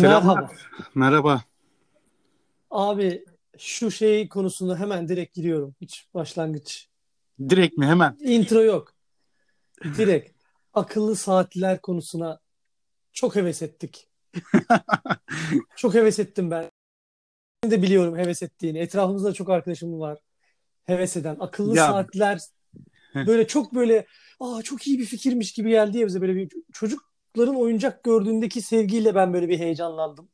Selamlar. Merhaba. Merhaba. Abi şu şey konusunda hemen direkt giriyorum. Hiç başlangıç. Direkt mi hemen? Intro yok. Direkt. Akıllı saatler konusuna çok heves ettik. Çok heves ettim ben. Ben de biliyorum heves ettiğini. Etrafımızda çok arkadaşım var. Heves eden. Akıllı Ya saatler böyle çok böyle aa çok iyi bir fikirmiş gibi geldi ya bize böyle bir çocukların oyuncak gördüğündeki sevgiyle ben böyle bir heyecanlandım.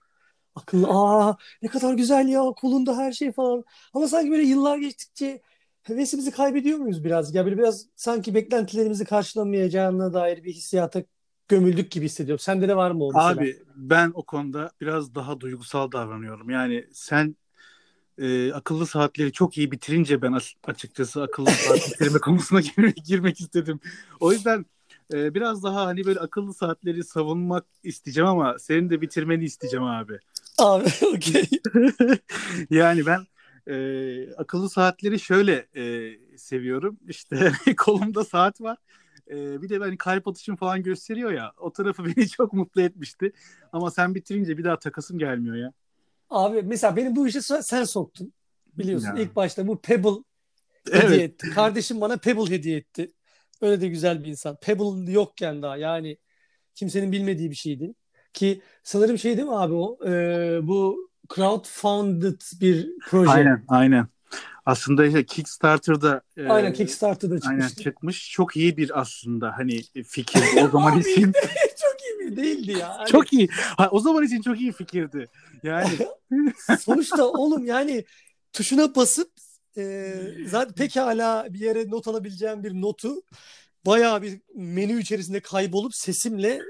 Akıllı aa ne kadar güzel ya kolunda her şey falan. Ama sanki böyle yıllar geçtikçe hevesimizi kaybediyor muyuz biraz? Ya böyle biraz sanki beklentilerimizi karşılamayacağına dair bir hissiyata gömüldük gibi hissediyorum. Sende de var mı o abi ben o konuda biraz daha duygusal davranıyorum. Yani sen e, akıllı saatleri çok iyi bitirince ben as- açıkçası akıllı saat bitirme konusuna gir- girmek istedim. O yüzden e, biraz daha hani böyle akıllı saatleri savunmak isteyeceğim ama senin de bitirmeni isteyeceğim abi. Abi okey. Yani ben e, akıllı saatleri şöyle e, seviyorum. İşte kolumda saat var. E, bir de ben kalp atışım falan gösteriyor ya. O tarafı beni çok mutlu etmişti. Ama sen bitirince bir daha takasım gelmiyor ya. Abi mesela beni bu işe sen soktun. Biliyorsun Ya. ilk başta bu Pebble hediye Evet. etti. Kardeşim bana Pebble hediye etti. Öyle de güzel bir insan. Pebble yokken daha yani kimsenin bilmediği bir şeydi. Ki sanırım şey değil mi abi o? Ee, bu crowdfunded bir proje. Aynen, aynen. Aslında işte Kickstarter'da e, Aynen Kickstarter'da aynen çıkmıştı. çıkmış. Çok iyi bir aslında hani fikir o zaman Abi için. çok iyi bir değildi ya. Hani Çok iyi. Ha, o zaman için çok iyi fikirdi. Yani sonuçta oğlum yani tuşuna basıp e, zaten pekala bir yere not alabileceğim bir notu bayağı bir menü içerisinde kaybolup sesimle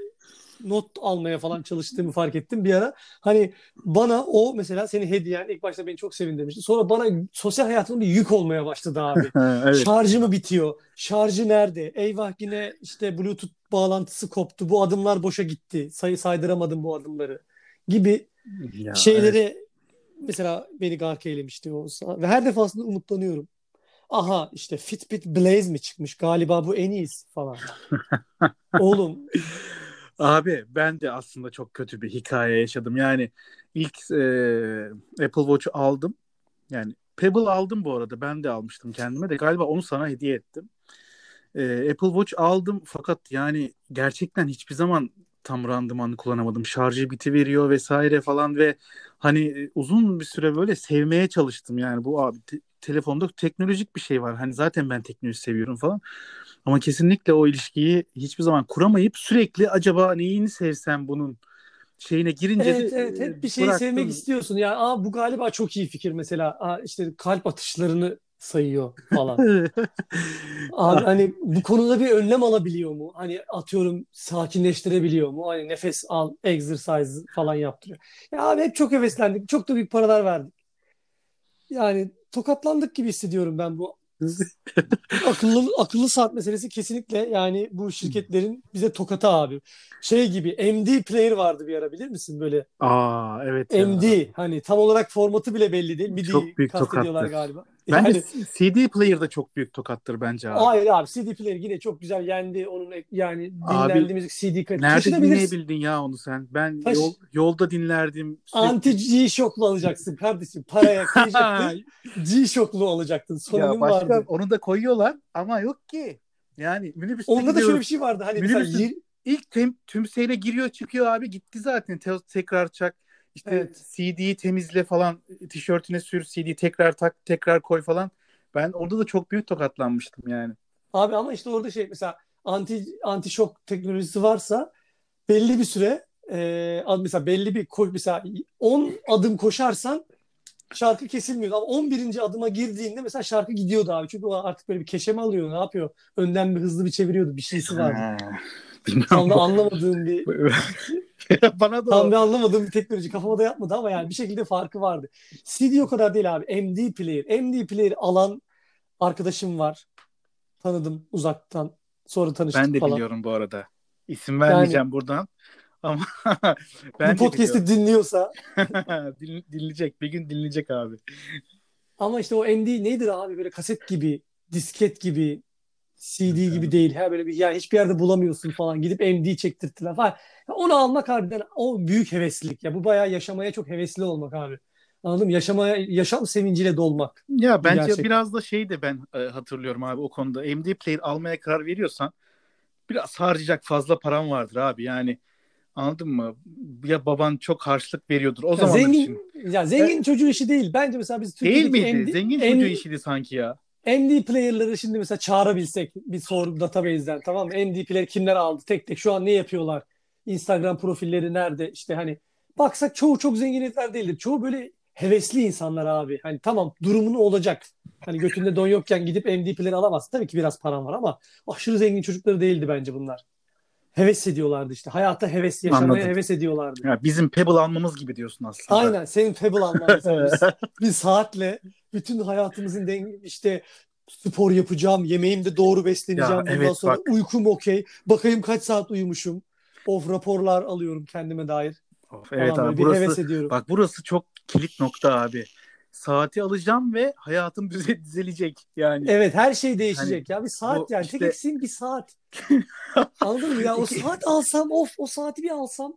not almaya falan çalıştığımı fark ettim bir ara. Hani bana o mesela senin hediyen ilk başta beni çok sevindirmişti. Sonra bana sosyal hayatımda bir yük olmaya başladı abi. evet. Şarjı mı bitiyor? Şarjı nerede? Eyvah yine işte Bluetooth bağlantısı koptu. Bu adımlar boşa gitti. Sayı saydıramadım bu adımları gibi Ya, evet. Mesela beni gark eylemişti o ve her defasında umutlanıyorum. Aha işte Fitbit Blaze mi çıkmış? Galiba bu en iyisi falan. Oğlum Abi ben de aslında çok kötü bir hikaye yaşadım. Yani ilk e, Apple Watch'u aldım. Yani Pebble aldım bu arada. Ben de almıştım kendime de. Galiba onu sana hediye ettim. E, Apple Watch aldım fakat yani gerçekten hiçbir zaman tam randımanlı kullanamadım. Şarjı bitiveriyor vesaire falan ve hani e, uzun bir süre böyle sevmeye çalıştım. Yani bu abi te- telefonda teknolojik bir şey var. Hani zaten ben teknoloji seviyorum falan. Ama kesinlikle o ilişkiyi hiçbir zaman kuramayıp sürekli acaba neyini sevsem bunun şeyine girince evet de evet e, hep bir şeyi sevmek bıraktım. istiyorsun. Ya aa, bu galiba çok iyi fikir mesela. Aa, işte kalp atışlarını sayıyor falan. Abi hani bu konuda bir önlem alabiliyor mu? Hani atıyorum sakinleştirebiliyor mu? Hani nefes al, exercise falan yaptırıyor. Ya abi hep çok heveslendik. Çok da büyük paralar verdik. Yani tokatlandık gibi hissediyorum ben bu akıllı akıllı saat meselesi kesinlikle yani bu şirketlerin bize tokatı abi. Şey gibi MD player vardı bir ara bilir misin böyle? Aa evet ya. MD hani tam olarak formatı bile belli değil. MIDI Çok büyük kastediyorlar tokattır. galiba. Bence Yani CD player da çok büyük tokattır bence abi. hayır abi CD player yine çok güzel yendi onun yani Abi dinlendiğimiz CD kayıt. nerede dinleyebildin ya onu sen? Ben Taş- yol, yolda dinlerdim. Anti G-Shock'lu alacaksın kardeşim. Paraya kıyacaktın. G-Shock'lu alacaktın. ya Sonunun başka vardı. onu da koyuyorlar ama yok ki. Yani minibüste Onda da şöyle bir şey vardı. Hani mesela Minibüsün yir- ilk tem, tümseyle giriyor çıkıyor abi gitti zaten Te- tekrar çak işte Evet. CD'yi temizle falan tişörtüne sür CD'yi tekrar tak tekrar koy falan ben orada da çok büyük tokatlanmıştım yani. Abi ama işte orada şey mesela anti anti şok teknolojisi varsa belli bir süre e, mesela belli bir koş mesela 10 adım koşarsan şarkı kesilmiyordu ama 11. adıma girdiğinde mesela şarkı gidiyordu abi. Çünkü o artık böyle bir keşeme alıyor. Ne yapıyor? Önden bir hızlı bir çeviriyordu. Bir şeysi vardı. Ha, Tam da bilmiyorum. anlamadığım bir Bana da tam o. da anlamadığım bir teknoloji kafama da yapmadı ama yani bir şekilde farkı vardı. CD o kadar değil abi. MD player. MD player alan arkadaşım var. Tanıdım uzaktan. Sonra tanıştık Ben de falan. biliyorum bu arada. İsim Yani vermeyeceğim buradan ama bu ben de podcast'i dinliyorsa. Din- dinleyecek bir gün dinleyecek abi. ama işte o MD nedir abi böyle kaset gibi, disket gibi CD gibi değil. Ha böyle bir yani hiçbir yerde bulamıyorsun falan. Gidip MD çektirttiler falan. Ya onu almak harbiden o büyük heveslilik. Ya bu bayağı yaşamaya çok hevesli olmak abi. Anladın mı? Yaşamaya yaşam sevinciyle dolmak. Ya bence gerçek. biraz da şey de ben e, hatırlıyorum abi o konuda. MD player almaya karar veriyorsan biraz harcayacak fazla paran vardır abi. Yani anladın mı? Ya baban çok harçlık veriyordur o zaman için. ya zengin çocuğu işi değil. Bence mesela biz Değil Türkiye'deki miydi? MD, Zengin MD çocuğu işiydi sanki ya. MD player'ları şimdi mesela çağırabilsek bir soru database'den tamam mı? MD player kimler aldı tek tek şu an ne yapıyorlar? Instagram profilleri nerede? İşte hani baksak çoğu çok zengin herifler değildir. Çoğu böyle hevesli insanlar abi. Hani tamam durumun olacak. Hani götünde don yokken gidip MD player alamazsın. Tabii ki biraz param var ama aşırı zengin çocukları değildi bence bunlar. Heves ediyorlardı işte. Hayata heves, yaşamaya Anladım. heves ediyorlardı. Ya bizim Pebble almamız gibi diyorsun aslında. Aynen senin Pebble alman mesela. Biz, bir saatle bütün hayatımızın denge işte spor yapacağım, yemeğimde doğru besleneceğim. Ya, Bundan evet, sonra bak. uykum okey. Bakayım kaç saat uyumuşum. Of raporlar alıyorum kendime dair. Of, Falan evet böyle abi bir heves burası ediyorum. bak burası çok kilit nokta abi. Saati alacağım ve hayatım düze- düzelecek yani. Evet her şey değişecek ya. Bir saat yani. işte- Tek eksiğim bir saat. Anladın mı ya? O saat alsam of o saati bir alsam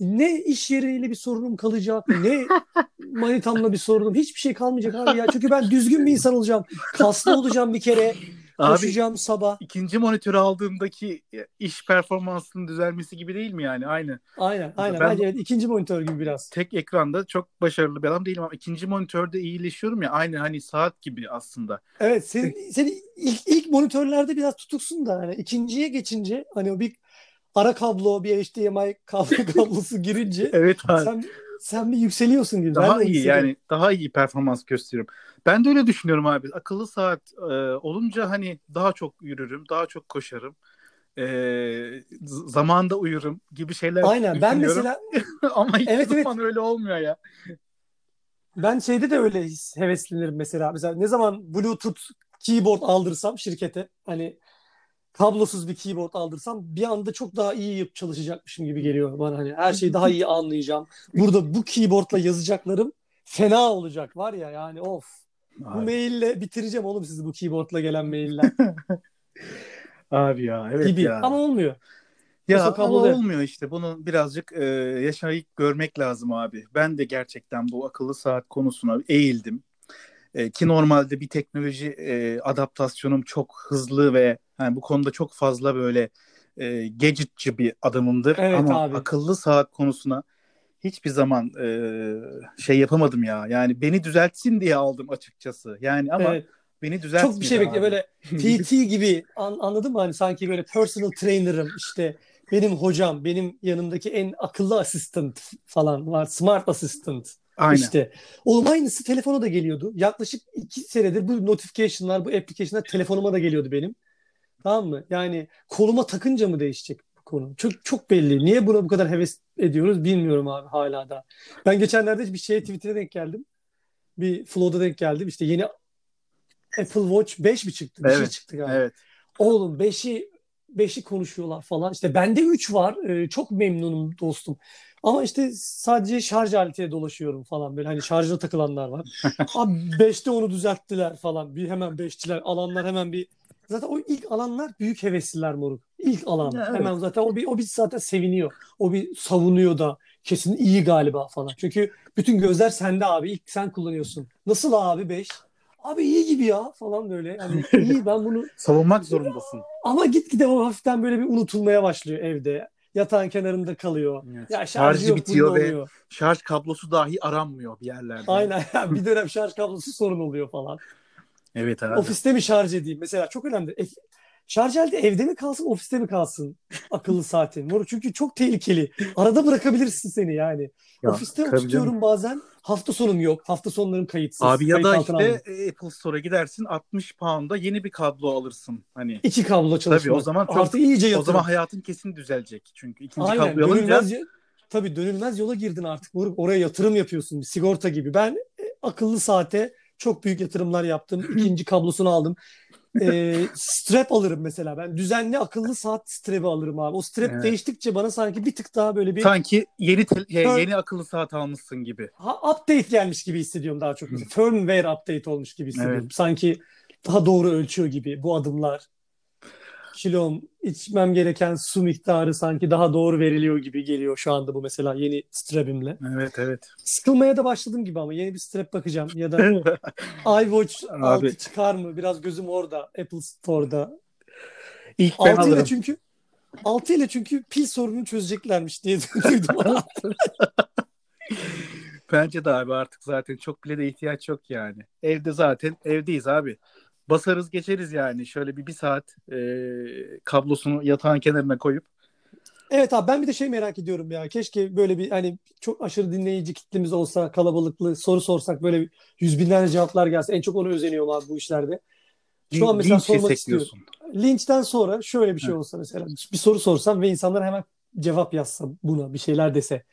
ne iş yeriyle bir sorunum kalacak ne manitamla bir sorunum hiçbir şey kalmayacak abi ya. Çünkü ben düzgün bir insan olacağım. Kaslı olacağım bir kere. Abi Koşacağım sabah. ikinci monitörü aldığımdaki iş performansının düzelmesi gibi değil mi yani? Aynı. Aynen aynen. Ben- Bence evet, ikinci monitör gibi biraz. Tek ekranda çok başarılı bir adam değilim ama ikinci monitörde iyileşiyorum ya aynı hani saat gibi aslında. Evet senin, senin ilk, ilk monitörlerde biraz tutuksun da hani ikinciye geçince hani o bir ara kablo bir HDMI kablo kablosu girince Evet abi. sen sen bir yükseliyorsun gibi. Ben Daha de iyi yani daha iyi performans gösteriyorum. Ben de öyle düşünüyorum abi. Akıllı saat e, olunca hani daha çok yürürüm, daha çok koşarım. E, zamanda uyurum gibi şeyler Aynen ben mesela ama hiç Evet, evet. öyle olmuyor ya. ben şeyde de öyle heveslenirim mesela. Mesela ne zaman Bluetooth keyboard aldırsam şirkete hani kablosuz bir keyboard aldırsam bir anda çok daha iyi yap- çalışacakmışım gibi geliyor bana hani her şeyi daha iyi anlayacağım. Burada bu keyboardla yazacaklarım fena olacak var ya yani of. Bu Abi, maille bitireceğim oğlum sizi bu keyboardla gelen mailler abi ya evet gibi. ya. Ama olmuyor. Ya ama kablo- olmuyor işte. Bunu birazcık e, yaşayıp görmek lazım abi. Ben de gerçekten bu akıllı saat konusuna eğildim. E, ki normalde bir teknoloji e, adaptasyonum çok hızlı ve yani bu konuda çok fazla böyle e, gadgetçı bir adamımdır. Evet ama abi. akıllı saat konusuna hiçbir zaman e, şey yapamadım ya. Yani beni düzeltsin diye aldım açıkçası. Yani ama Evet. beni düzeltmedi Çok bir şey abi. Böyle PT gibi an, anladın mı? Hani sanki böyle personal trainer'ım işte benim hocam, benim yanımdaki en akıllı assistant falan var. Smart assistant. Aynen. İşte. Oğlum aynısı telefona da geliyordu. Yaklaşık iki senedir bu notification'lar, bu application'lar telefonuma da geliyordu benim. Tamam mı? Yani koluma takınca mı değişecek bu konu? Çok çok belli. Niye buna bu kadar heves ediyoruz bilmiyorum abi hala da. Ben geçenlerde bir şeye Twitter'e denk geldim. Bir flow'da denk geldim. İşte yeni Apple Watch 5 mi çıktı? Bir şey Evet, çıktı galiba. Evet. Oğlum 5'i 5'i konuşuyorlar falan. İşte bende 3 var. Ee, çok memnunum dostum. Ama işte sadece şarj aletiyle dolaşıyorum falan böyle hani şarjda takılanlar var. Abi 5'te onu düzelttiler falan. Bir hemen 5'çiler alanlar hemen bir zaten o ilk alanlar büyük hevesliler moruk. İlk alan. Evet. Hemen zaten o bir o bir zaten seviniyor. O bir savunuyor da kesin iyi galiba falan. Çünkü bütün gözler sende abi. İlk sen kullanıyorsun. Nasıl abi 5? Abi iyi gibi ya falan böyle. Hani iyi ben bunu Savunmak zorundasın. ama gitgide o hafiften böyle bir unutulmaya başlıyor evde. Yatağın kenarında kalıyor. Evet. Ya şarjı Şarjı yok bitiyor ve oluyor. şarj kablosu dahi aranmıyor bir yerlerde. Aynen. bir dönem şarj kablosu sorun oluyor falan. Evet abi. Ofiste mi şarj edeyim? Mesela çok önemli. Şarj aleti evde mi kalsın, ofiste mi kalsın? Akıllı saatin. Çünkü çok tehlikeli. Arada bırakabilirsin seni yani. Ya, ofiste tabii tutuyorum canım. bazen. Hafta sonum yok. Hafta sonlarım kayıtsız. Abi ya Kayıt da işte aldım. e, Apple Store'a gidersin 60 pound'a yeni bir kablo alırsın. Hani İki kablo çalışma. o zaman çok- Artı iyice o yatırım. zaman hayatın kesin düzelecek. Çünkü ikinci Aynen. kabloyu alınca Dönülmez, tabii dönülmez yola girdin artık. Moruk. Oraya yatırım yapıyorsun. Sigorta gibi. Ben e, akıllı saate çok büyük yatırımlar yaptım. İkinci kablosunu aldım. E, strap alırım mesela. Ben düzenli akıllı saat strap'i alırım abi. O strap Evet. değiştikçe bana sanki bir tık daha böyle bir sanki yeni tel- şey, Fir- yeni akıllı saat almışsın gibi. ha, update gelmiş gibi hissediyorum daha çok. Firmware update olmuş gibi hissediyorum. Evet. Sanki daha doğru ölçüyor gibi bu adımlar. Kilom, içmem gereken su miktarı sanki daha doğru veriliyor gibi geliyor şu anda bu mesela yeni strapimle. Evet evet. Sıkılmaya da başladım gibi ama yeni bir strap bakacağım ya da iWatch Abi. 6 çıkar mı? Biraz gözüm orada Apple Store'da. İlk ben 6 ile çünkü 6 ile çünkü pil sorununu çözeceklermiş diye duydum. Bence de abi artık zaten çok bile de ihtiyaç yok yani. Evde zaten evdeyiz abi. Basarız geçeriz yani. Şöyle bir bir saat e, kablosunu yatağın kenarına koyup. Evet abi ben bir de şey merak ediyorum ya. Keşke böyle bir hani çok aşırı dinleyici kitlemiz olsa kalabalıklı soru sorsak böyle bir yüz binlerce cevaplar gelse. En çok onu özeniyorum abi bu işlerde. Şu an mesela linç sormak destekliyorsun. Linçten sonra şöyle bir şey Hı. olsa mesela bir soru sorsam ve insanlar hemen cevap yazsa buna bir şeyler dese.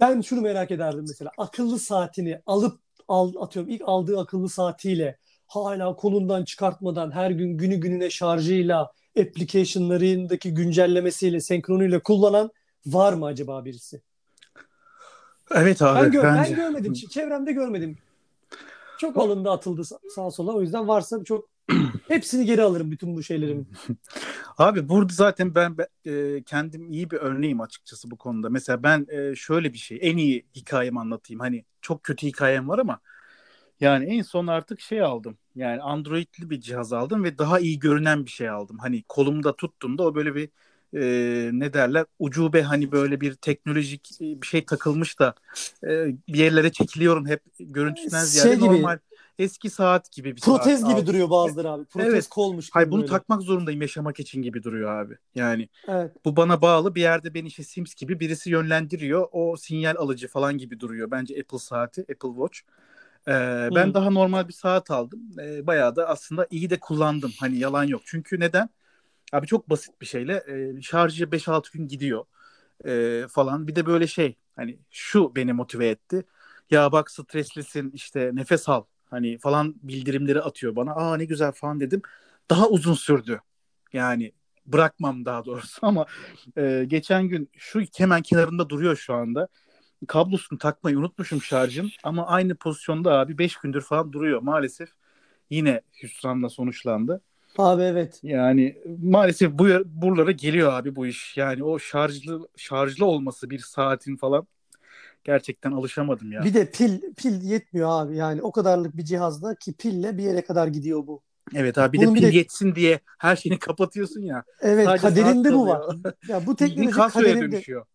Ben şunu merak ederdim mesela akıllı saatini alıp al, atıyorum ilk aldığı akıllı saatiyle hala kolundan çıkartmadan her gün günü gününe şarjıyla application'larındaki güncellemesiyle senkronuyla kullanan var mı acaba birisi? Evet abi Ben, gör, ben bence. görmedim. Çevremde görmedim. Çok alındı atıldı sa- sağa sola. O yüzden varsa çok hepsini geri alırım bütün bu şeylerimi. Abi burada zaten ben ben, e, kendim iyi bir örneğim açıkçası bu konuda. Mesela ben e, şöyle bir şey en iyi hikayemi anlatayım. Hani çok kötü hikayem var ama yani en son artık şey aldım. Yani Android'li bir cihaz aldım ve daha iyi görünen bir şey aldım. Hani kolumda tuttuğumda o böyle bir e, ne derler ucube hani böyle bir teknolojik bir şey takılmış da e, bir yerlere çekiliyorum hep görüntüsünden Şey ziyade gibi. normal eski saat gibi bir Protez saat gibi aldım. duruyor bazıları abi. Protez Evet. kolmuş gibi Hayır bunu böyle. takmak zorundayım yaşamak için gibi duruyor abi. Yani Evet. bu bana bağlı bir yerde beni işte Sims gibi birisi yönlendiriyor. O sinyal alıcı falan gibi duruyor. Bence Apple saati, Apple Watch. Ee, ben Hmm. daha normal bir saat aldım. Ee, bayağı da aslında iyi de kullandım. Hani yalan yok. Çünkü neden? Abi çok basit bir şeyle e, şarjı 5-6 gün gidiyor e, falan. Bir de böyle şey hani şu beni motive etti. Ya bak streslisin işte nefes al hani falan bildirimleri atıyor bana. Aa ne güzel falan dedim. Daha uzun sürdü. Yani bırakmam daha doğrusu ama e, geçen gün şu hemen kenarında duruyor şu anda. Kablosunu takmayı unutmuşum şarjın ama aynı pozisyonda abi 5 gündür falan duruyor. Maalesef yine hüsranla sonuçlandı. Abi evet. Yani maalesef bu buralara geliyor abi bu iş. Yani o şarjlı şarjlı olması bir saatin falan gerçekten alışamadım ya. Bir de pil pil yetmiyor abi. Yani o kadarlık bir cihazda ki pille bir yere kadar gidiyor bu. Evet abi bir Bunun de pil de- yetsin diye her şeyini kapatıyorsun ya. Evet kaderinde bu var. Ya bu teknoloji kaderinde. dönüşüyor.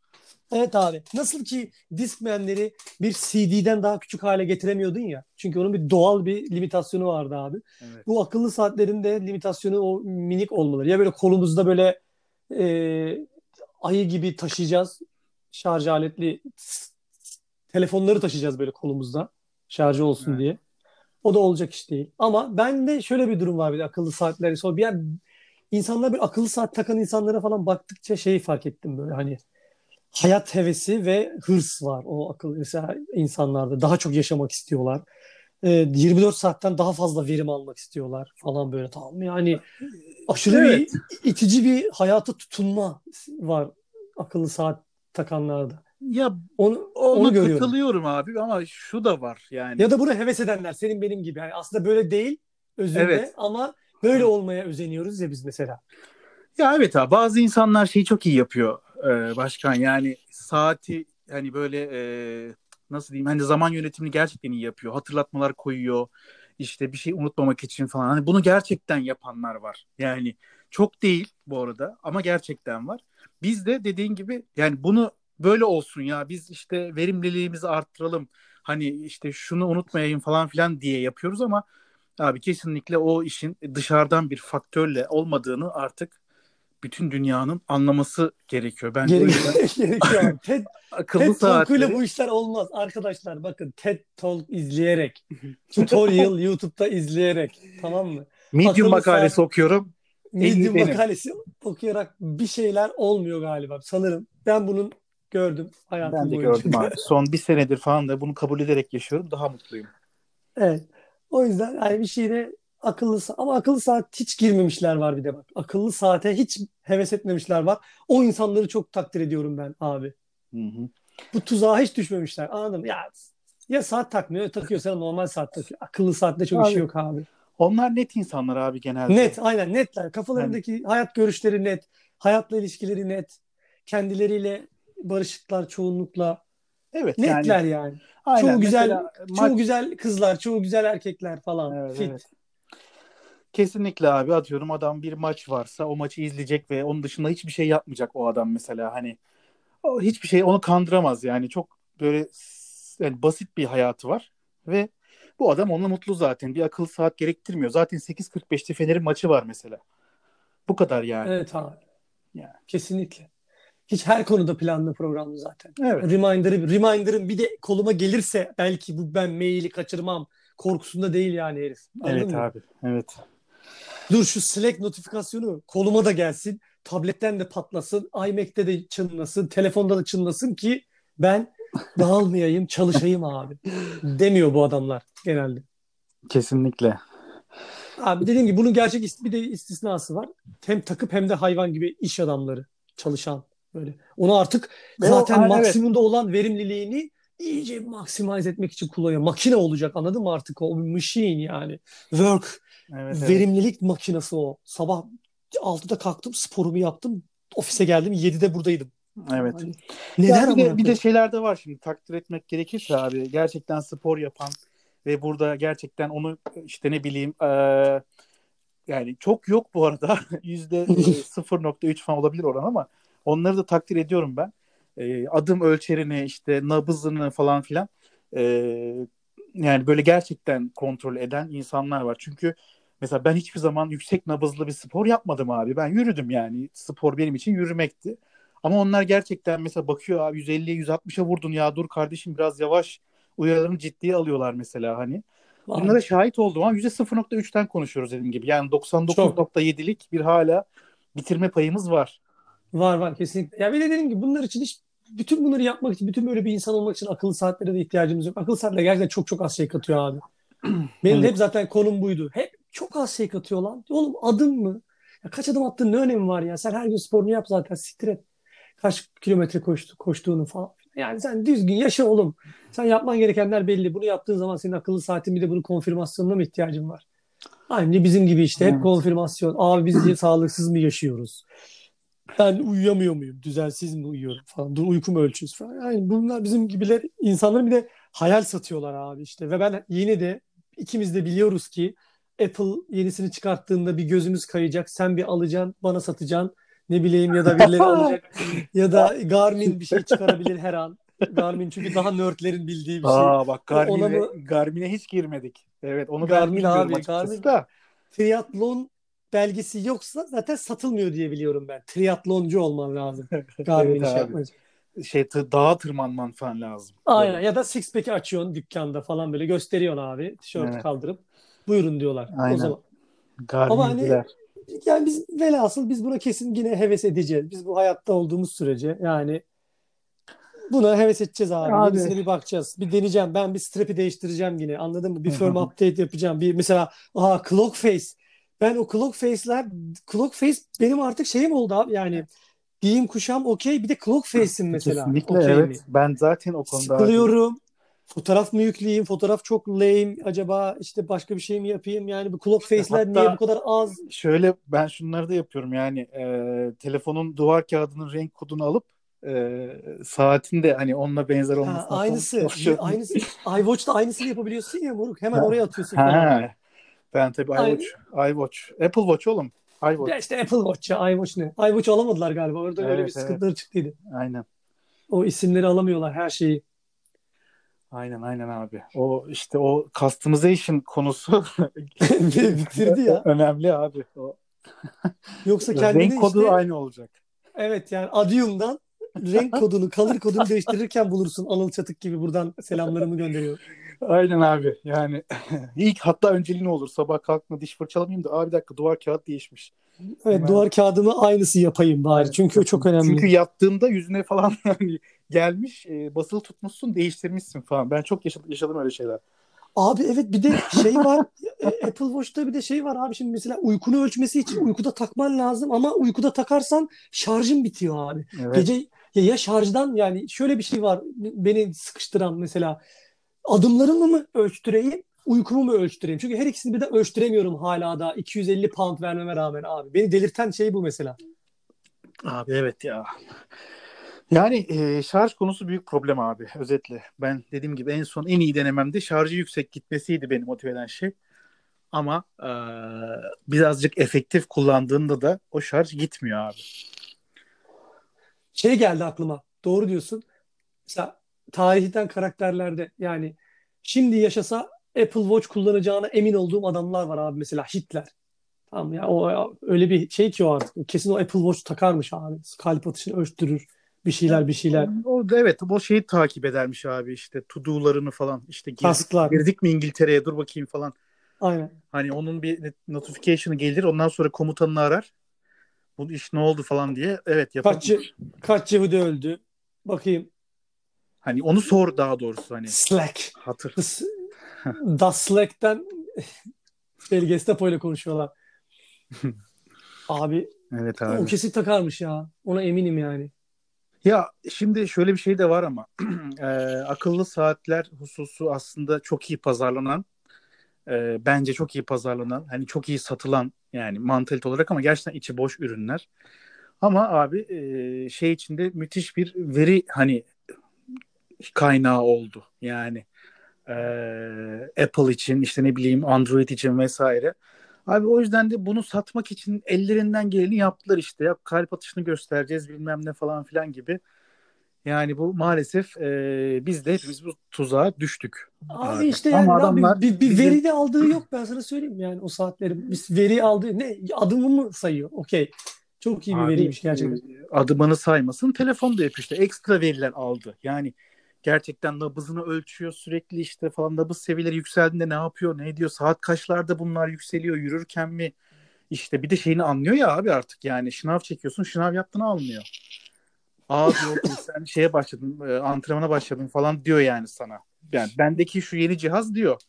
Evet abi. Nasıl ki Discman'leri bir CD'den daha küçük hale getiremiyordun ya. Çünkü onun bir doğal bir limitasyonu vardı abi. Evet. Bu akıllı saatlerin de limitasyonu o minik olmaları. Ya böyle kolumuzda böyle e, ayı gibi taşıyacağız. Şarj aletli telefonları taşıyacağız böyle kolumuzda. Şarjı olsun Evet. diye. O da olacak iş değil. Ama bende şöyle bir durum var bir de akıllı saatleri. Sonra bir yani insanlar bir akıllı saat takan insanlara falan baktıkça şeyi fark ettim böyle hani hayat hevesi ve hırs var o akıllı mesela insanlarda. Daha çok yaşamak istiyorlar. Ee, 24 saatten daha fazla verim almak istiyorlar falan böyle tamam mı? Yani aşırı Evet. bir itici bir hayata tutunma var akıllı saat takanlarda. Ya Onu, ona onu görüyorum. katılıyorum abi ama şu da var yani. Ya da buna heves edenler senin benim gibi. Yani aslında böyle değil özünde Evet. ama böyle olmaya özeniyoruz ya biz mesela. Ya evet abi bazı insanlar şeyi çok iyi yapıyor e, başkan yani saati hani böyle e, nasıl diyeyim hani zaman yönetimini gerçekten iyi yapıyor. Hatırlatmalar koyuyor işte bir şey unutmamak için falan. Hani bunu gerçekten yapanlar var. Yani çok değil bu arada ama gerçekten var. Biz de dediğin gibi yani bunu böyle olsun ya biz işte verimliliğimizi arttıralım. Hani işte şunu unutmayayım falan filan diye yapıyoruz ama abi kesinlikle o işin dışarıdan bir faktörle olmadığını artık bütün dünyanın anlaması gerekiyor. Yüzden gerekiyor. TED, akıllı TED Talk'uyla bu işler olmaz. Arkadaşlar bakın TED Talk izleyerek, tutorial YouTube'da izleyerek tamam mı? Medium akıllı makalesi saat- okuyorum. Medium benim. makalesi okuyarak bir şeyler olmuyor galiba. Sanırım ben bunun gördüm hayatım Ben de boyunca. gördüm abi. Son bir senedir falan da bunu kabul ederek yaşıyorum. Daha mutluyum. Evet. O yüzden yani bir şeyde akıllı ama akıllı saat hiç girmemişler var bir de bak. Akıllı saate hiç heves etmemişler var. O insanları çok takdir ediyorum ben abi. Hı hı. Bu tuzağa hiç düşmemişler. Anladın mı? Ya ya saat takmıyor, takıyor sana normal saat takıyor. Akıllı saatte çok Abi, işi yok abi. Onlar net insanlar abi genelde. Net, aynen netler. Kafalarındaki hayat görüşleri net, hayatla ilişkileri net, kendileriyle barışıklar çoğunlukla. Evet Netler yani. yani. Aynen. Çoğu güzel, Mesela çoğu güzel kızlar, çoğu güzel erkekler falan. Evet, Fit. evet. Kesinlikle abi atıyorum adam bir maç varsa o maçı izleyecek ve onun dışında hiçbir şey yapmayacak o adam mesela hani o hiçbir şey onu kandıramaz yani çok böyle yani basit bir hayatı var ve bu adam onunla mutlu zaten bir akıl saat gerektirmiyor zaten 8.45'te Fener'in maçı var mesela bu kadar yani Evet abi. Yani. Kesinlikle. Hiç her konuda planlı programlı zaten. evet Reminder'ı, reminder'ın bir de koluma gelirse belki bu ben maili kaçırmam korkusunda değil yani herif. Anladın evet mı? abi evet Dur şu Slack notifikasyonu koluma da gelsin. Tabletten de patlasın. iMac'te de çınlasın. Telefonda da çınlasın ki ben dağılmayayım, çalışayım abi. Demiyor bu adamlar genelde. kesinlikle Abi dediğim gibi bunun gerçek bir de istisnası var. Hem takıp hem de hayvan gibi iş adamları çalışan böyle. Onu artık Ve o- zaten ha, evet. maksimumda olan verimliliğini iyice maximize etmek için kullanıyor. Makine olacak anladın mı artık o? Bir machine yani. Work, evet, evet. verimlilik makinesi o. Sabah 6'da kalktım, sporumu yaptım. Ofise geldim, 7'de buradayım. evet. Hani Ya neden bir de, bir de şeyler de var şimdi takdir etmek gerekirse abi gerçekten spor yapan ve burada gerçekten onu işte ne bileyim eee, yani çok yok bu arada yüzde e, 0.3 falan olabilir oran ama onları da takdir ediyorum ben. E, adım ölçerini işte nabızını falan filan e, yani böyle gerçekten kontrol eden insanlar var. Çünkü mesela ben hiçbir zaman yüksek nabızlı bir spor yapmadım abi. Ben yürüdüm yani. Spor benim için yürümekti. Ama onlar gerçekten mesela bakıyor abi 150'ye 160'a vurdun ya dur kardeşim biraz yavaş uyarılarını ciddiye alıyorlar mesela hani. Bunlara şahit oldum ama %0.3'ten konuşuyoruz dediğim gibi. Yani 99.7'lik bir hala bitirme payımız var. Var var kesinlikle. Ya bir de dediğim gibi bunlar için hiç bütün bunları yapmak için, bütün böyle bir insan olmak için akıllı saatlere de ihtiyacımız yok. Akıllı saatler gerçekten çok çok az şey katıyor abi. Benim Evet. hep zaten konum buydu. Hep çok az şey katıyor lan. Oğlum adım mı? Ya kaç adım attığın ne önemi var ya? Sen her gün sporunu yap zaten siktir et. Kaç kilometre koştu, koştuğunu falan. Yani sen düzgün yaşa oğlum. Sen yapman gerekenler belli. Bunu yaptığın zaman senin akıllı saatin bir de bunun konfirmasyonuna mı ihtiyacın var? Aynı bizim gibi işte hep Evet. konfirmasyon. Abi biz sağlıksız mı yaşıyoruz? Ben uyuyamıyor muyum? Düzensiz mi uyuyorum falan. Dur uykumu ölçüyoruz falan. Yani bunlar bizim gibiler insanların bir de hayal satıyorlar abi işte. Ve ben yine de ikimiz de biliyoruz ki Apple yenisini çıkarttığında bir gözümüz kayacak. Sen bir alacaksın, bana satacaksın. Ne bileyim ya da birileri alacak. Ya da Garmin bir şey çıkarabilir her an. Garmin çünkü daha nerdlerin bildiği bir şey. Aa bak Garmin'e, mı- Garmin'e hiç girmedik. Evet onu ben Garmin bilmiyorum abi, Garmin. da. Triatlon belgesi yoksa zaten satılmıyor diye biliyorum ben. Triatloncu olman lazım. Garmin Evet için. Şey tı- dağa tırmanman falan lazım. Aynen ya da six pack'i açıyorsun dükkanda falan böyle gösteriyorsun abi. Tişörtü Evet. kaldırıp buyurun diyorlar. Aynen. O zaman. Ama hani yani biz velhasıl biz buna kesin yine heves edeceğiz. Biz bu hayatta olduğumuz sürece yani buna heves edeceğiz abi. Abi. Yenisine bir bakacağız. Bir deneyeceğim. Ben bir strap'i değiştireceğim yine. Anladın mı? Bir firm update yapacağım. Bir mesela aha clock face. Ben o clock face'ler clock face benim artık şeyim oldu abi. Yani giyim kuşam okey. Bir de clock face'im mesela. Kesinlikle Okey evet. mi? Ben zaten o konuda Sıkılıyorum. Fotoğraf mı yükleyeyim? Fotoğraf çok lame. Acaba işte başka bir şey mi yapayım? Yani bu clock face'ler Hatta- niye bu kadar az? Şöyle ben şunları da yapıyorum yani e, telefonun duvar kağıdının renk kodunu alıp e, saatin de hani onunla benzer Ha, falan aynısı. Aynısı. iWatch'ta aynısını yapabiliyorsun ya moruk. Hemen Ha. oraya atıyorsun falan. Ben tabii iWatch, iWatch, Apple Watch oğlum. iWatch. Ya işte Apple Watch ya. iWatch ne? iWatch alamadılar galiba. Orada öyle Evet, bir sıkıntıları çıktıydı. Aynen. O isimleri alamıyorlar her şeyi. Aynen aynen abi. O işte o customization konusu Bitirdi ya. önemli abi. O Yoksa kendini renk kodu işte aynı olacak. evet yani Adium'dan renk kodunu, color kodunu değiştirirken bulursun Anıl Çatık gibi buradan selamlarımı gönderiyorum. Aynen abi. Yani ilk hatta önceliğin olur. Sabah kalkma diş fırçalamayayım da abi bir dakika duvar kağıt değişmiş. Evet Hemen- duvar kağıdımı aynısı yapayım bari. Aynen. Çünkü o çok önemli. Çünkü yattığında yüzüne falan gelmiş e, basılı tutmuşsun değiştirmişsin falan. Ben çok yaşadım, yaşadım öyle şeyler. Abi evet bir de şey var e, Apple Watch'ta bir de şey var abi şimdi mesela uykunu ölçmesi için uykuda takman lazım ama uykuda takarsan şarjın bitiyor abi. Evet. Gece ya, ya şarjdan yani şöyle bir şey var beni sıkıştıran mesela adımlarımı mı ölçtüreyim uykumu mu ölçtüreyim? Çünkü her ikisini birden ölçtüremiyorum hala da 250 pound vermeme rağmen abi. Beni delirten şey bu mesela. Abi evet ya. Yani e, şarj konusu büyük problem abi özetle. Ben dediğim gibi en son en iyi denememde şarjı yüksek gitmesiydi beni motive eden şey. Ama e, birazcık efektif kullandığında da o şarj gitmiyor abi. Şey geldi aklıma. Doğru diyorsun. Mesela tarihten karakterlerde yani şimdi yaşasa Apple Watch kullanacağına emin olduğum adamlar var abi mesela Hitler. Tamam ya o öyle bir şey ki o artık. Kesin o Apple Watch takarmış abi. Kalp atışını ölçtürür. Bir şeyler bir şeyler. O da evet o şeyi takip edermiş abi işte to do'larını falan işte girdik, Tasklar. girdik mi İngiltere'ye dur bakayım falan. Aynen. Hani onun bir notification'ı gelir ondan sonra komutanını arar. Bu iş ne oldu falan diye. Evet yapalım. Kaç, kaç Yahudi öldü? Bakayım. Hani onu sor daha doğrusu hani. Slack. Hatır. Das Slack'ten şey, Gestapo ile konuşuyorlar. abi, Evet abi. o kesin takarmış ya. Ona eminim yani. Ya şimdi şöyle bir şey de var ama e, akıllı saatler hususu aslında çok iyi pazarlanan e, bence çok iyi pazarlanan hani çok iyi satılan yani mantalite olarak ama gerçekten içi boş ürünler. Ama abi e, şey içinde müthiş bir veri hani kaynağı oldu. Yani e, Apple için işte ne bileyim Android için vesaire. Abi o yüzden de bunu satmak için ellerinden geleni yaptılar işte. Ya kalp atışını göstereceğiz bilmem ne falan filan gibi. Yani bu maalesef e, biz de hepimiz bu tuzağa düştük. Abi, Abi. işte yani Ama adamlar bir, bir bizim- veri de aldığı yok ben sana söyleyeyim yani o saatlerin. Biz veri aldığı ne adımı mı sayıyor? Okey. Çok iyi bir Abi, veriymiş gerçekten. e, Adımını saymasın telefon da yapıyor işte ekstra veriler aldı. Yani gerçekten nabızını ölçüyor sürekli işte falan nabız seviyeleri yükseldiğinde ne yapıyor ne ediyor saat kaçlarda bunlar yükseliyor yürürken mi işte bir de şeyini anlıyor ya abi artık yani şınav çekiyorsun şınav yaptığını almıyor. Aa diyor sen şeye başladın e, antrenmana başladın falan diyor yani sana. Yani bendeki şu yeni cihaz diyor.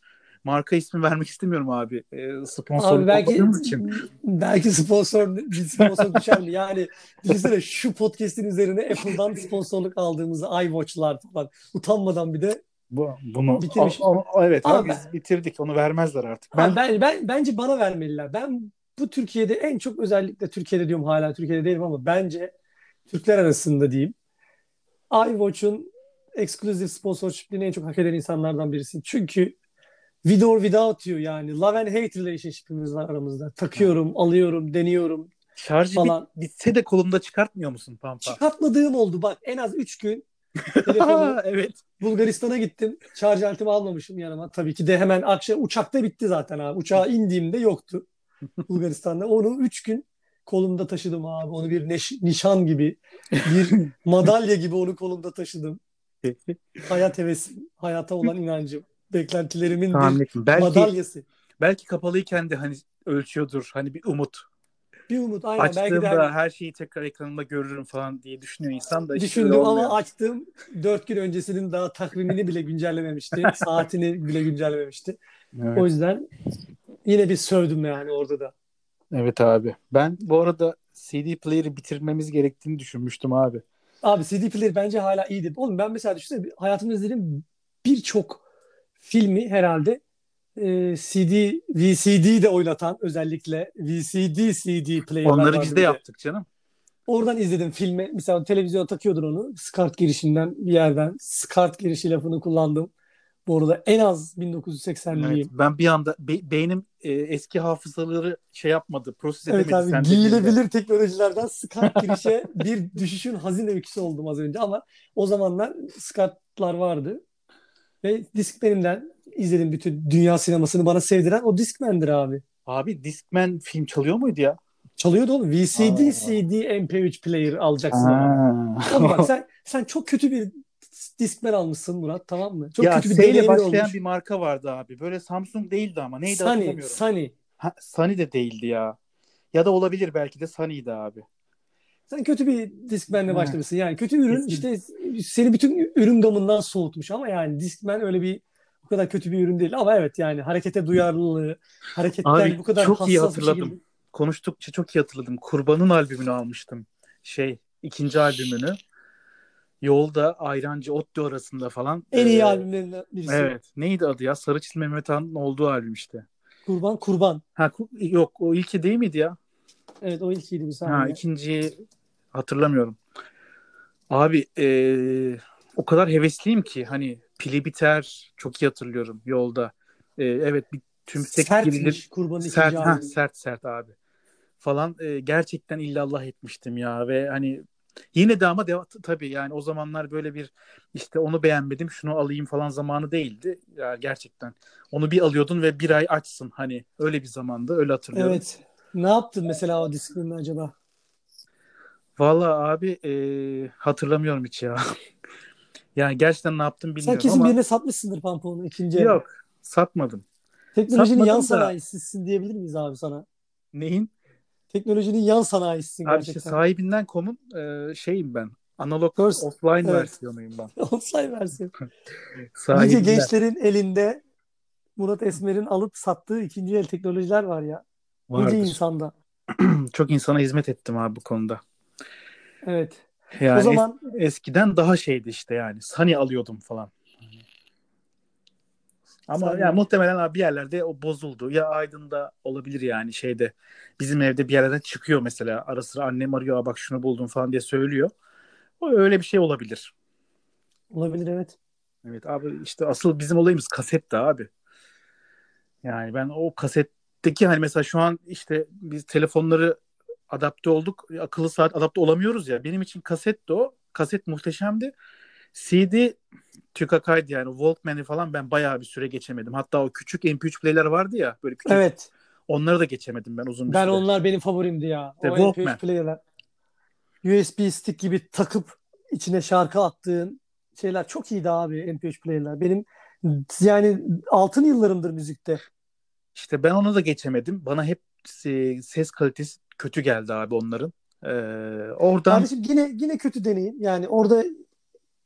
Marka ismi vermek istemiyorum abi. E, sponsor Abi belki için. belki sponsor bir sponsor düşer mi? Yani düşünsene şu podcast'in üzerine Apple'dan sponsorluk aldığımızı iWatch'lar falan utanmadan bir de Bu, bunu Bitirmiş. O- o- evet abi biz bitirdik onu vermezler artık. ben, Ben ben, ben bence bana vermeliler. Ben bu Türkiye'de en çok özellikle Türkiye'de diyorum hala Türkiye'de değilim ama bence Türkler arasında diyeyim. iWatch'un exclusive sponsorship'liğini en çok hak eden insanlardan birisiyim. Çünkü with or without you yani love and hate relationship'imiz var aramızda. Takıyorum, alıyorum, deniyorum şarjı falan. bit, bitse de kolumda çıkartmıyor musun Pampa? Çıkartmadığım oldu bak en az 3 gün telefonu evet. Bulgaristan'a gittim. Şarj aletimi almamışım yanıma. Tabii ki de hemen akşam uçakta bitti zaten abi. Uçağa indiğimde yoktu Bulgaristan'da. Onu 3 gün kolumda taşıdım abi. Onu bir neş- nişan gibi, bir madalya gibi onu kolumda taşıdım. Hayat hevesim, hayata olan inancım, beklentilerimin Tahmin bir. Belki madalyası. belki kapalıyken de hani ölçüyordur. Hani bir umut. Bir umut aynen. Belki de Açtığımda her şeyi tekrar ekranımda görürüm falan diye düşünüyor insan da. işte düşündüm öyle ama açtım. 4 gün öncesinin daha takvimini bile güncellememişti. Saatini bile güncellememişti. Evet. O yüzden yine bir sövdüm yani orada da. evet abi. Ben bu arada CD player'ı bitirmemiz gerektiğini düşünmüştüm abi. Abi CD player bence hala iyiydi. Oğlum ben mesela düşünsene hayatımda izlediğim birçok filmi herhalde e, CD, VCD de oynatan özellikle VCD CD player'lar Onları biz de yaptık canım. Oradan izledim filmi. Mesela televizyona takıyordun onu. SCART girişinden bir yerden. SCART girişi lafını kullandım. Bu arada en az 1980'liyim. Evet, ben bir anda be- beynim e, eski hafızaları şey yapmadı, proses Evet edemedi abi sen giyilebilir teknolojilerden SCART girişe bir düşüşün hazin öyküsü oldum az önce ama o zamanlar SCART'lar vardı ve Discman'imden izledim bütün dünya sinemasını bana sevdiren o Discman'dir abi. Abi Discman film çalıyor muydu ya? Çalıyordu oğlum. VCD, Aa. CD, MP3 player alacaksın. Oğlum bak sen, sen çok kötü bir Discman almışsın Murat tamam mı? Çok ya kötü bir deneyimin başlayan olmuş. bir marka vardı abi. Böyle Samsung değildi ama neydi Sony, hatırlamıyorum. Sony. Ha, Sony de değildi ya. Ya da olabilir belki de Sony'ydi abi. Sen kötü bir Discman'le Evet. başlamışsın. Yani kötü ürün işte seni bütün ürün gamından soğutmuş ama yani Discman öyle bir o kadar kötü bir ürün değil. Ama evet yani harekete duyarlılığı, hareketten Abi, bu kadar çok iyi hatırladım. şekilde. Konuştukça çok iyi hatırladım. Kurban'ın albümünü almıştım. Şey, ikinci albümünü. Yolda Ayrancı Otlu arasında falan. En iyi Ee, albümlerinden birisi. Evet. Neydi adı ya? Sarı Çizme Mehmet Ağa'nın olduğu albüm işte. Kurban Kurban. Ha yok o ilki değil miydi ya? Evet o ilkiydi bir Ha saniye. ikinciyi hatırlamıyorum. Abi ee, o kadar hevesliyim ki hani pili biter çok iyi hatırlıyorum yolda. Ee, evet bir tümsek Sertmiş girilir. Kurban'ın Sert, ha, sert sert abi. Falan e, gerçekten illallah etmiştim ya ve hani yine de ama deva- tabii yani o zamanlar böyle bir işte onu beğenmedim şunu alayım falan zamanı değildi. Ya gerçekten onu bir alıyordun ve bir ay açsın hani öyle bir zamanda öyle hatırlıyorum. Evet. Ne yaptın mesela o disiplinle acaba? Vallahi abi e, hatırlamıyorum hiç ya. Yani gerçekten ne yaptım Sen bilmiyorum kesin ama birine satmışsındır pantolonu ikinci el. yok satmadım. Teknolojinin yan Satmadım da- sanayisisin diyebilir miyiz abi sana? Neyin? Teknolojinin yan sanayisisin Abi işte gerçekten. sahibinden komun e, şeyim ben. Analog First- offline evet. versiyonuyum ben. Olsay versin. Nice gençlerin elinde Murat Esmer'in alıp sattığı ikinci el teknolojiler var ya. Nice Vardır. insanda. Çok insana hizmet ettim abi bu konuda. Evet. Yani o zaman es- eskiden daha şeydi işte yani. Sani alıyordum falan. Ama Sani. yani muhtemelen abi bir yerlerde o bozuldu. Ya Aydın'da olabilir yani şeyde. Bizim evde bir yerlerden çıkıyor mesela. Ara sıra annem arıyor "Aa bak şunu buldum falan diye söylüyor. O öyle bir şey olabilir. olabilir evet. Evet abi işte asıl bizim olayımız kasetti abi. Yani ben o kasetteki hani mesela şu an işte biz telefonları adapte olduk. Akıllı saat adapte olamıyoruz ya. Benim için kasetti o. Kaset muhteşemdi. CD tükakaydı yani. Walkman'i falan ben bayağı bir süre geçemedim. Hatta o küçük MP3 player'ler vardı ya. Böyle küçük. Evet. Onları da geçemedim ben uzun bir Ben süre. onlar benim favorimdi ya. İşte o Walkman. MP3 player'ler. USB stick gibi takıp içine şarkı attığın şeyler çok iyiydi abi MP3 player'ler. Benim yani altın yıllarımdır müzikte. İşte ben onu da geçemedim. Bana hep e, ses kalitesi kötü geldi abi onların. Ee, oradan Kardeşim yine yine kötü deneyim. Yani orada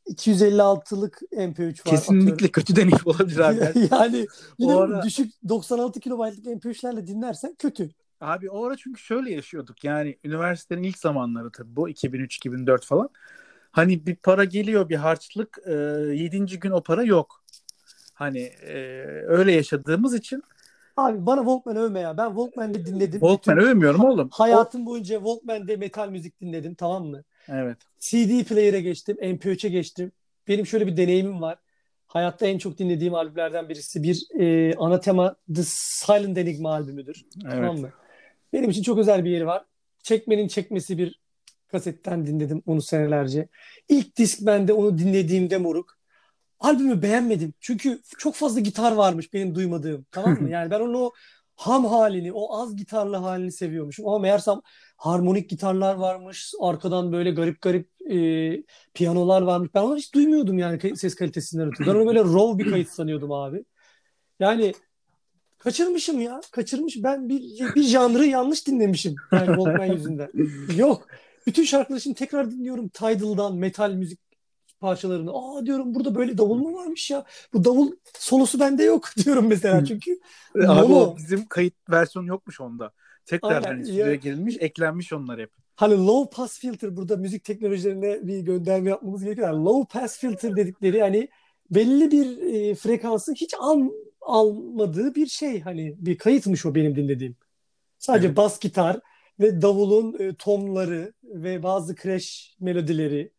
256'lık MP3 var. kesinlikle kötü deneyim olabilir abi. atıyorum. yani yine O ara- düşük 96 kilobaytlık MP3'lerle dinlersen kötü. Abi o ara çünkü şöyle yaşıyorduk yani üniversitenin ilk zamanları tabii bu 2003-2004 falan. Hani bir para geliyor bir harçlık e, yedinci gün o para yok. Hani e, öyle yaşadığımız için Abi bana Walkman övme ya. Ben Walkman'de dinledim. Walkman Bütün övmüyorum oğlum. Hayatım boyunca Walkman'de metal müzik dinledim tamam mı? Evet. CD player'e geçtim, MP3'e geçtim. Benim şöyle bir deneyimim var. Hayatta en çok dinlediğim albümlerden birisi bir e, ana tema The Silent Enigma albümüdür. Tamam Evet. mı? Benim için çok özel bir yeri var. Çekmenin çekmesi bir kasetten dinledim onu senelerce. İlk disk bende onu dinlediğimde moruk. Albümü beğenmedim. Çünkü çok fazla gitar varmış benim duymadığım. Tamam mı? Yani ben onun o ham halini, o az gitarlı halini seviyormuşum. Ama meğersem harmonik gitarlar varmış. Arkadan böyle garip garip e, piyanolar varmış. Ben onları hiç duymuyordum yani ses kalitesinden ötürü. Ben onu böyle raw bir kayıt sanıyordum abi. Yani kaçırmışım ya. Kaçırmış. Ben bir, bir janrı yanlış dinlemişim. Yani Walkman yüzünden. Yok. Bütün şarkıları şimdi tekrar dinliyorum. Tidal'dan metal müzik parçalarını. Aa diyorum burada böyle davul mu varmış ya? Bu davul solosu bende yok diyorum mesela. Çünkü Abi o bizim kayıt versiyonu yokmuş onda. Tekrar Aynen, ya. stüdyoya girilmiş, eklenmiş onlar hep. Hani low pass filter burada müzik teknolojilerine bir gönderme yapmamız gerekiyor. Yani low pass filter dedikleri hani belli bir e, frekansı hiç al, almadığı bir şey hani bir kayıtmış o benim dinlediğim. Sadece Evet. bas gitar ve davulun e, tonları ve bazı crash melodileri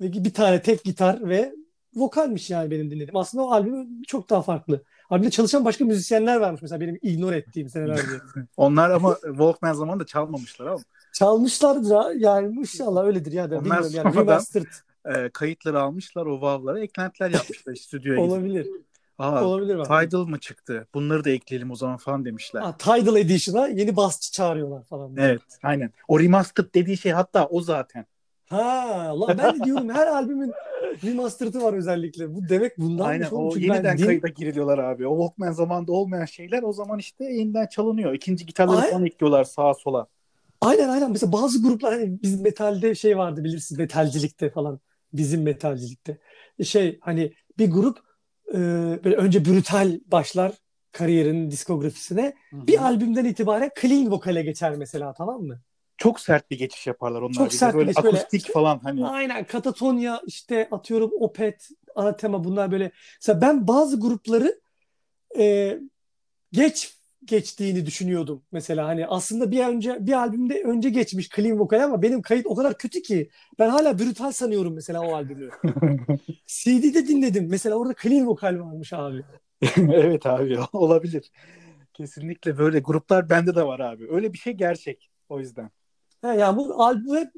ve bir tane tek gitar ve vokalmiş yani benim dinlediğim. Aslında o albüm çok daha farklı. Albümde çalışan başka müzisyenler varmış mesela benim ignore ettiğim senelerce. Onlar ama Walkman zamanında çalmamışlar ama Çalmışlardır ha. Yani inşallah öyledir ya da Onlar bilmiyorum yani remastered e, kayıtları almışlar o wav'lara eklentiler yapmışlar stüdyoya gidip. olabilir. Aa, Olabilir bak. Tidal mı çıktı? Bunları da ekleyelim o zaman falan demişler. Ha, Tidal Edition'a yeni basçı çağırıyorlar falan. Evet, aynen. O remastered dediği şey hatta o zaten. Ha, lan ben de diyorum her albümün remastered'ı var özellikle. Bu demek bundanmış aynen o Çünkü ben yeniden din- kayıda giriliyorlar abi. O Walkman zamanında olmayan şeyler o zaman işte yeniden çalınıyor. İkinci gitarları Ay- falan ekliyorlar sağa sola. Aynen aynen. Mesela bazı gruplar hani bizim metalde şey vardı bilirsiniz metalcilikte falan. Bizim metalcilikte. Şey hani bir grup e, böyle önce brutal başlar kariyerinin diskografisine. Bir albümden itibaren clean vokale geçer mesela tamam mı? Çok sert bir geçiş yaparlar onlar. Çok Bir de sert bir böyle böyle- akustik falan hani. Aynen Katatonya işte atıyorum Opet ana tema bunlar böyle. Mesela ben bazı grupları e, geç geçtiğini düşünüyordum. Mesela hani aslında bir önce bir albümde önce geçmiş clean vokal ama benim kayıt o kadar kötü ki ben hala brutal sanıyorum mesela o albümü. CD'de dinledim. Mesela orada clean vokal varmış abi. evet abi olabilir. Kesinlikle böyle gruplar bende de var abi. Öyle bir şey gerçek. O yüzden. He, yani bu albüm hep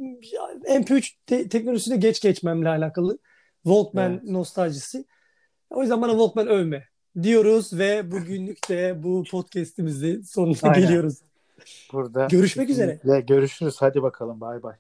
MP3 te- teknolojisine geç geçmemle alakalı. Walkman Evet. nostaljisi. O yüzden bana Walkman övme diyoruz ve bugünlük de bu podcast'imizi sonuna Aynen. geliyoruz. Burada Görüşmek üzere. Görüşürüz. Hadi bakalım. Bay bay.